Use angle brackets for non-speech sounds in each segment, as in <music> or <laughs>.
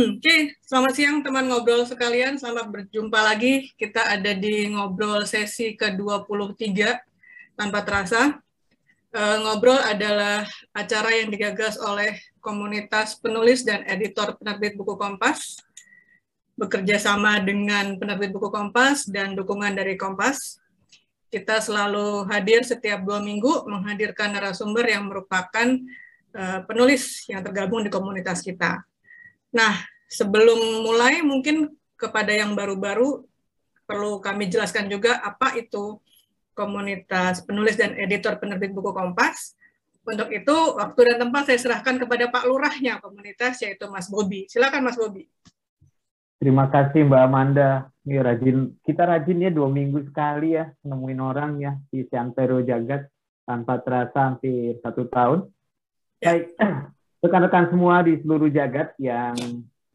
Oke, selamat siang teman ngobrol sekalian. Selamat berjumpa lagi. Kita ada di ngobrol sesi ke-23 tanpa terasa. Uh, ngobrol adalah acara yang digagas oleh komunitas penulis dan editor penerbit buku Kompas, bekerja sama dengan penerbit buku Kompas dan dukungan dari Kompas. Kita selalu hadir setiap dua minggu menghadirkan narasumber yang merupakan uh, penulis yang tergabung di komunitas kita. Nah, sebelum mulai mungkin kepada yang baru-baru perlu kami jelaskan juga apa itu komunitas penulis dan editor penerbit buku Kompas. Untuk itu, waktu dan tempat saya serahkan kepada Pak Lurahnya komunitas, yaitu Mas Bobi. Silakan Mas Bobi. Terima kasih Mbak Amanda. Ini rajin, kita rajin ya dua minggu sekali ya nemuin orang ya di Santero Jagat tanpa terasa hampir satu tahun. Ya. Baik, rekan-rekan semua di seluruh jagat yang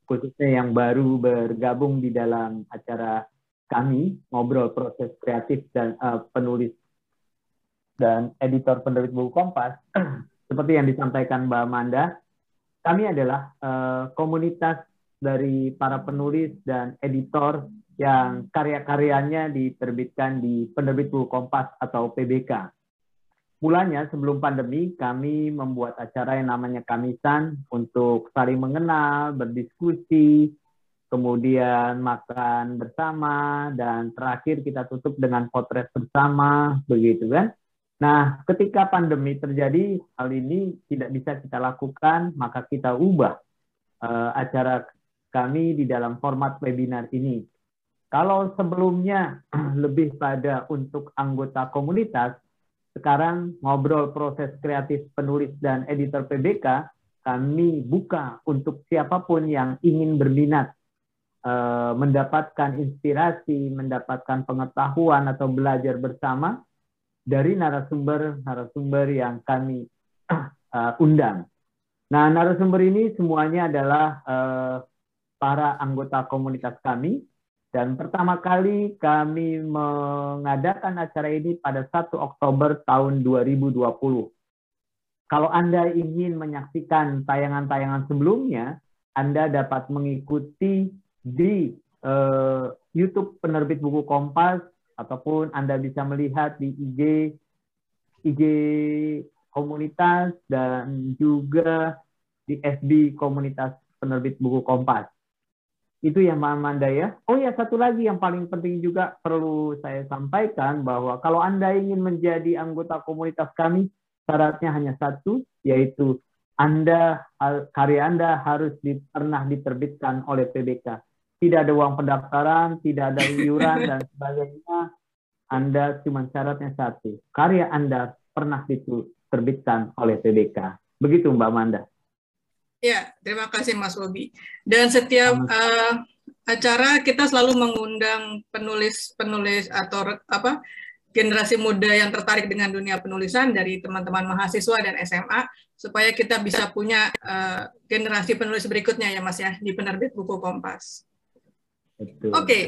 khususnya yang baru bergabung di dalam acara kami ngobrol proses kreatif dan uh, penulis dan editor penerbit buku Kompas <clears throat> seperti yang disampaikan Mbak Amanda kami adalah uh, komunitas dari para penulis dan editor yang karya-karyanya diterbitkan di penerbit buku Kompas atau PBK mulanya sebelum pandemi kami membuat acara yang namanya Kamisan untuk saling mengenal, berdiskusi, kemudian makan bersama, dan terakhir kita tutup dengan potret bersama, begitu kan? Nah, ketika pandemi terjadi, hal ini tidak bisa kita lakukan, maka kita ubah uh, acara kami di dalam format webinar ini. Kalau sebelumnya <clears throat> lebih pada untuk anggota komunitas, sekarang ngobrol proses kreatif penulis dan editor PBK, kami buka untuk siapa pun yang ingin berminat eh, mendapatkan inspirasi, mendapatkan pengetahuan atau belajar bersama dari narasumber-narasumber yang kami uh, <clears throat> undang. Nah, narasumber ini semuanya adalah uh, para anggota komunitas kami dan pertama kali kami mengadakan acara ini pada 1 Oktober tahun 2020. Kalau Anda ingin menyaksikan tayangan-tayangan sebelumnya, Anda dapat mengikuti di uh, YouTube penerbit buku Kompas ataupun Anda bisa melihat di IG IG komunitas dan juga di FB komunitas penerbit buku Kompas. Itu yang Amanda ya. Oh ya, satu lagi yang paling penting juga perlu saya sampaikan bahwa kalau Anda ingin menjadi anggota komunitas kami, syaratnya hanya satu, yaitu Anda karya Anda harus di, pernah diterbitkan oleh PBK. Tidak ada uang pendaftaran, tidak ada iuran <laughs> dan sebagainya. Anda cuma syaratnya satu, karya Anda pernah diterbitkan oleh PBK. Begitu Mbak Amanda. Ya, terima kasih Mas Bobi. Dan setiap uh, acara kita selalu mengundang penulis-penulis atau apa generasi muda yang tertarik dengan dunia penulisan dari teman-teman mahasiswa dan SMA supaya kita bisa punya uh, generasi penulis berikutnya ya Mas ya di penerbit buku Kompas. Oke. Okay.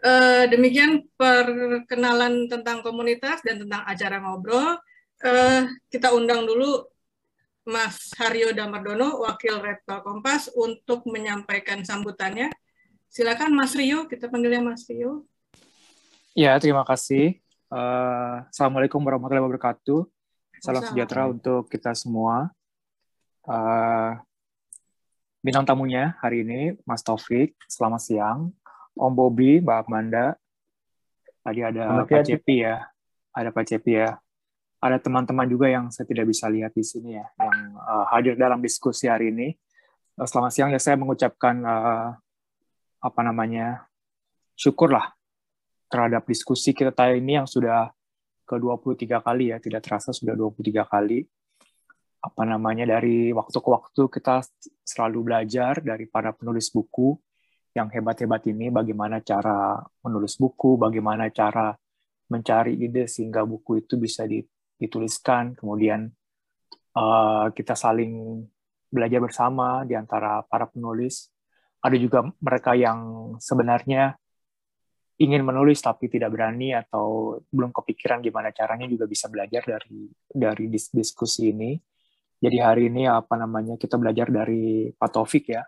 Uh, eh, demikian perkenalan tentang komunitas dan tentang acara ngobrol. Uh, kita undang dulu Mas Haryo Damardono, Wakil Rektor Kompas, untuk menyampaikan sambutannya. Silakan Mas Rio, kita panggilnya Mas Rio. Ya, terima kasih. Uh, Assalamualaikum warahmatullahi wabarakatuh. Salam sejahtera untuk kita semua. Uh, bintang tamunya hari ini, Mas Taufik, selamat siang. Om Bobi, Mbak Amanda, tadi ada Pak Cepi ya, ada Pak Cepi ya ada teman-teman juga yang saya tidak bisa lihat di sini ya, yang uh, hadir dalam diskusi hari ini. Uh, selamat siang ya, saya mengucapkan uh, apa namanya syukurlah terhadap diskusi kita ini yang sudah ke-23 kali ya, tidak terasa sudah 23 kali. Apa namanya dari waktu ke waktu kita selalu belajar dari para penulis buku yang hebat-hebat ini bagaimana cara menulis buku, bagaimana cara mencari ide sehingga buku itu bisa di dituliskan, kemudian uh, kita saling belajar bersama di antara para penulis. Ada juga mereka yang sebenarnya ingin menulis tapi tidak berani atau belum kepikiran gimana caranya juga bisa belajar dari dari diskusi ini. Jadi hari ini apa namanya kita belajar dari Pak Taufik ya.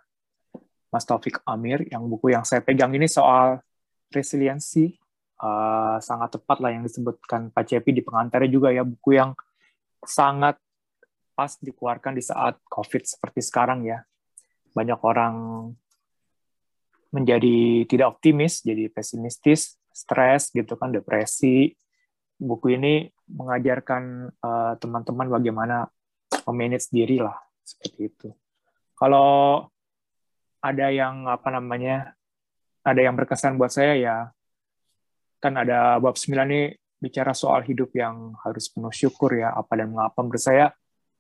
Mas Taufik Amir, yang buku yang saya pegang ini soal resiliensi, uh, sangat tepat lah yang disebutkan Pak Cepi di pengantarnya juga ya, buku yang sangat pas dikeluarkan di saat COVID seperti sekarang ya. Banyak orang menjadi tidak optimis, jadi pesimistis, stres gitu kan, depresi. Buku ini mengajarkan uh, teman-teman bagaimana memanage diri lah seperti itu. Kalau ada yang apa namanya, ada yang berkesan buat saya ya, kan ada bab 9 ini bicara soal hidup yang harus penuh syukur ya, apa dan mengapa. Menurut saya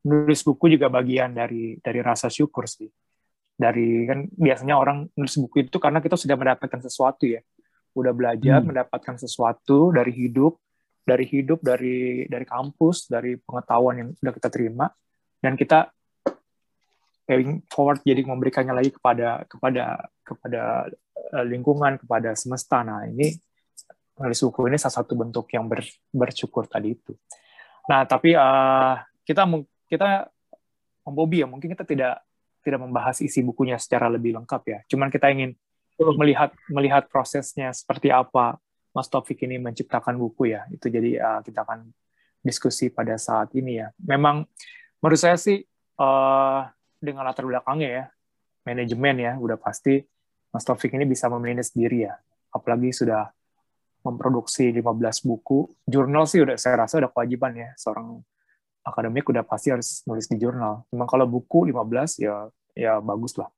nulis buku juga bagian dari dari rasa syukur sih dari kan biasanya orang nulis buku itu karena kita sudah mendapatkan sesuatu ya udah belajar hmm. mendapatkan sesuatu dari hidup dari hidup dari dari kampus dari pengetahuan yang sudah kita terima dan kita paying forward jadi memberikannya lagi kepada kepada kepada eh, lingkungan kepada semesta nah ini nulis buku ini salah satu bentuk yang ber, bersyukur tadi itu nah tapi uh, kita kita Om Bobby ya mungkin kita tidak tidak membahas isi bukunya secara lebih lengkap ya. Cuman kita ingin melihat melihat prosesnya seperti apa Mas Taufik ini menciptakan buku ya. Itu jadi uh, kita akan diskusi pada saat ini ya. Memang menurut saya sih uh, dengan latar belakangnya ya, manajemen ya, udah pasti Mas Taufik ini bisa memanage sendiri ya. Apalagi sudah memproduksi 15 buku. Jurnal sih udah saya rasa udah kewajiban ya seorang akademik udah pasti harus nulis di jurnal. Cuma kalau buku 15 ya ya bagus lah.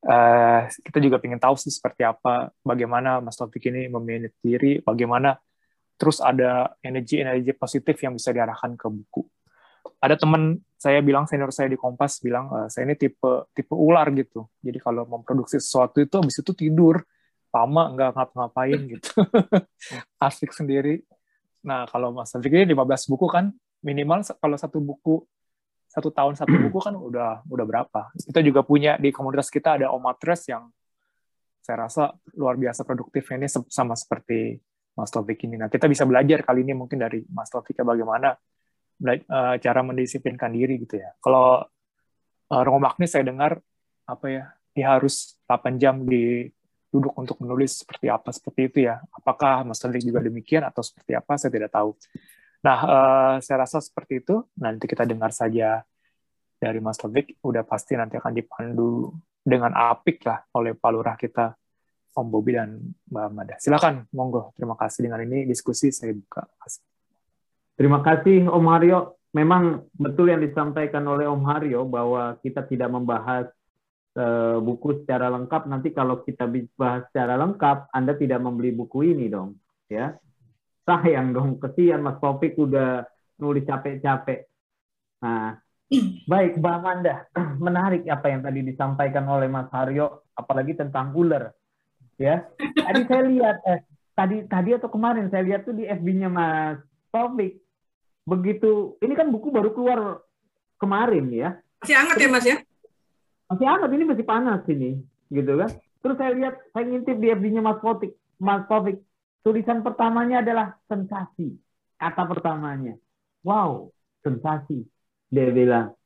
Uh, kita juga ingin tahu sih seperti apa, bagaimana Mas Taufik ini memanage diri, bagaimana terus ada energi-energi positif yang bisa diarahkan ke buku. Ada teman saya bilang senior saya di Kompas bilang uh, saya ini tipe tipe ular gitu. Jadi kalau memproduksi sesuatu itu habis itu tidur lama nggak ngapa-ngapain gitu. <laughs> Asik sendiri. Nah, kalau Mas Taufik ini 15 buku kan minimal kalau satu buku satu tahun satu buku kan udah udah berapa. Kita juga punya di komunitas kita ada Omatres yang saya rasa luar biasa produktifnya ini sama seperti Mas Taufik ini. Nah, kita bisa belajar kali ini mungkin dari Mas Taufik bagaimana uh, cara mendisiplinkan diri gitu ya. Kalau uh, Romo Magni saya dengar apa ya, dia harus 8 jam di duduk untuk menulis seperti apa seperti itu ya. Apakah Mas Taufik juga demikian atau seperti apa saya tidak tahu. Nah, uh, saya rasa seperti itu. Nanti kita dengar saja dari Mas Taufik. Udah pasti nanti akan dipandu dengan apik lah oleh Pak Lurah kita, Om Bobi dan Mbak Mada. Silakan, monggo. Terima kasih dengan ini diskusi saya buka. Terima kasih Om Haryo. Memang betul yang disampaikan oleh Om Haryo bahwa kita tidak membahas buku secara lengkap. Nanti kalau kita bahas secara lengkap, Anda tidak membeli buku ini dong, ya. Sayang dong kesian Mas Topik udah nulis capek-capek. Nah baik Mbak Amanda <clears throat> menarik apa yang tadi disampaikan oleh Mas Haryo apalagi tentang ular ya. Tadi saya lihat eh tadi tadi atau kemarin saya lihat tuh di FB-nya Mas Topik begitu ini kan buku baru keluar kemarin ya. Masih hangat ya Mas ya masih hangat ini masih panas ini gitu kan terus saya lihat saya ngintip di FB-nya Mas Topik Mas Topik Tulisan pertamanya adalah sensasi. Kata pertamanya. Wow, sensasi. Dia bilang.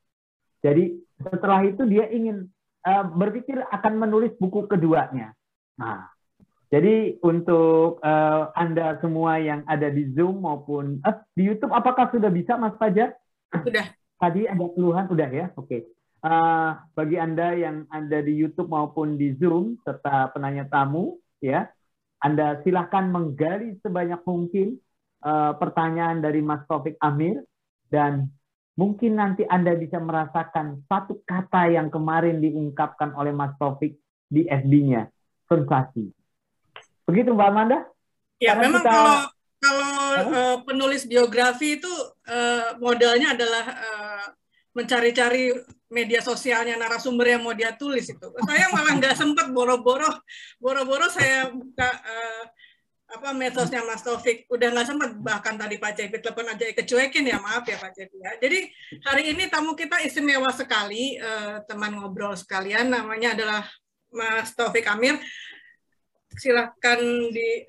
Jadi setelah itu dia ingin uh, berpikir akan menulis buku keduanya. Nah, jadi untuk uh, Anda semua yang ada di Zoom maupun uh, di YouTube, apakah sudah bisa Mas Fajar? Sudah. Tadi ada keluhan, sudah ya? Oke. Okay. Uh, bagi Anda yang ada di YouTube maupun di Zoom, serta penanya tamu, ya, anda silahkan menggali sebanyak mungkin uh, pertanyaan dari Mas Taufik Amir dan mungkin nanti Anda bisa merasakan satu kata yang kemarin diungkapkan oleh Mas Taufik di FB-nya, sensasi. Begitu Mbak Amanda? Ya, Karena memang kita... kalau kalau uh, penulis biografi itu uh, modalnya adalah uh, mencari-cari media sosialnya narasumber yang mau dia tulis itu. Saya malah nggak sempat boro-boro, boro-boro saya buka uh, apa medsosnya Mas Taufik. Udah nggak sempat bahkan tadi Pak Cepi telepon aja kecuekin ya maaf ya Pak Cepi ya. Jadi hari ini tamu kita istimewa sekali uh, teman ngobrol sekalian namanya adalah Mas Taufik Amir. Silahkan di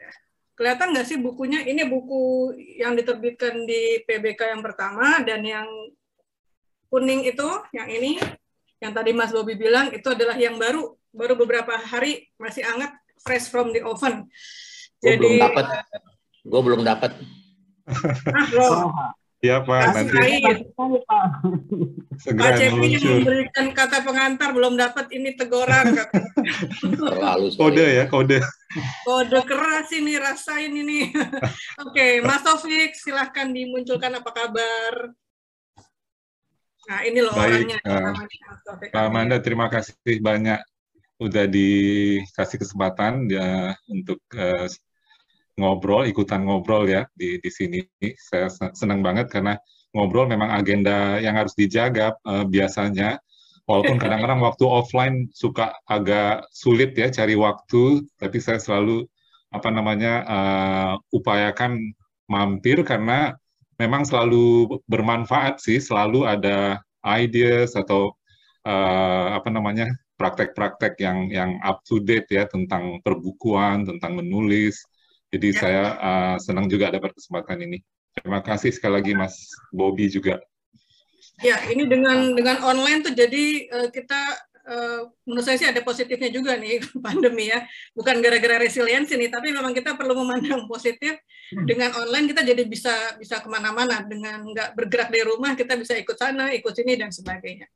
kelihatan nggak sih bukunya? Ini buku yang diterbitkan di PBK yang pertama dan yang kuning itu, yang ini, yang tadi Mas Bobi bilang itu adalah yang baru baru beberapa hari masih hangat, fresh from the oven. Gue belum dapat. Gue belum dapat. Ah, loh. Iya Pak, Kasih nanti air. segera Pak Cepi meluncur. memberikan kata pengantar belum dapat ini teguran. Terlalu. Kode ya, kode. Kode keras ini rasain ini. <laughs> Oke, Mas Taufik silahkan dimunculkan apa kabar. Nah ini loh Baik, orangnya. Taufik. Pak Amanda, terima kasih banyak udah dikasih kesempatan ya untuk eh, ngobrol, ikutan ngobrol ya di di sini. Saya sen- senang banget karena ngobrol memang agenda yang harus dijaga eh, biasanya. Walaupun kadang-kadang waktu offline suka agak sulit ya cari waktu, tapi saya selalu apa namanya eh, upayakan mampir karena memang selalu bermanfaat sih, selalu ada ideas atau eh, apa namanya praktek-praktek yang yang up to date ya tentang perbukuan, tentang menulis. Jadi Ya. saya eh, senang juga dapat kesempatan ini. Terima kasih sekali lagi Mas Bobby juga. Ya, ini dengan dengan online tuh jadi eh, kita eh, menurut saya sih ada positifnya juga nih <laughs> pandemi ya. Bukan gara-gara resiliensi nih, tapi memang kita perlu memandang positif. Dengan online kita jadi bisa bisa ke mana-mana dengan nggak bergerak dari rumah kita bisa ikut sana, ikut sini dan sebagainya.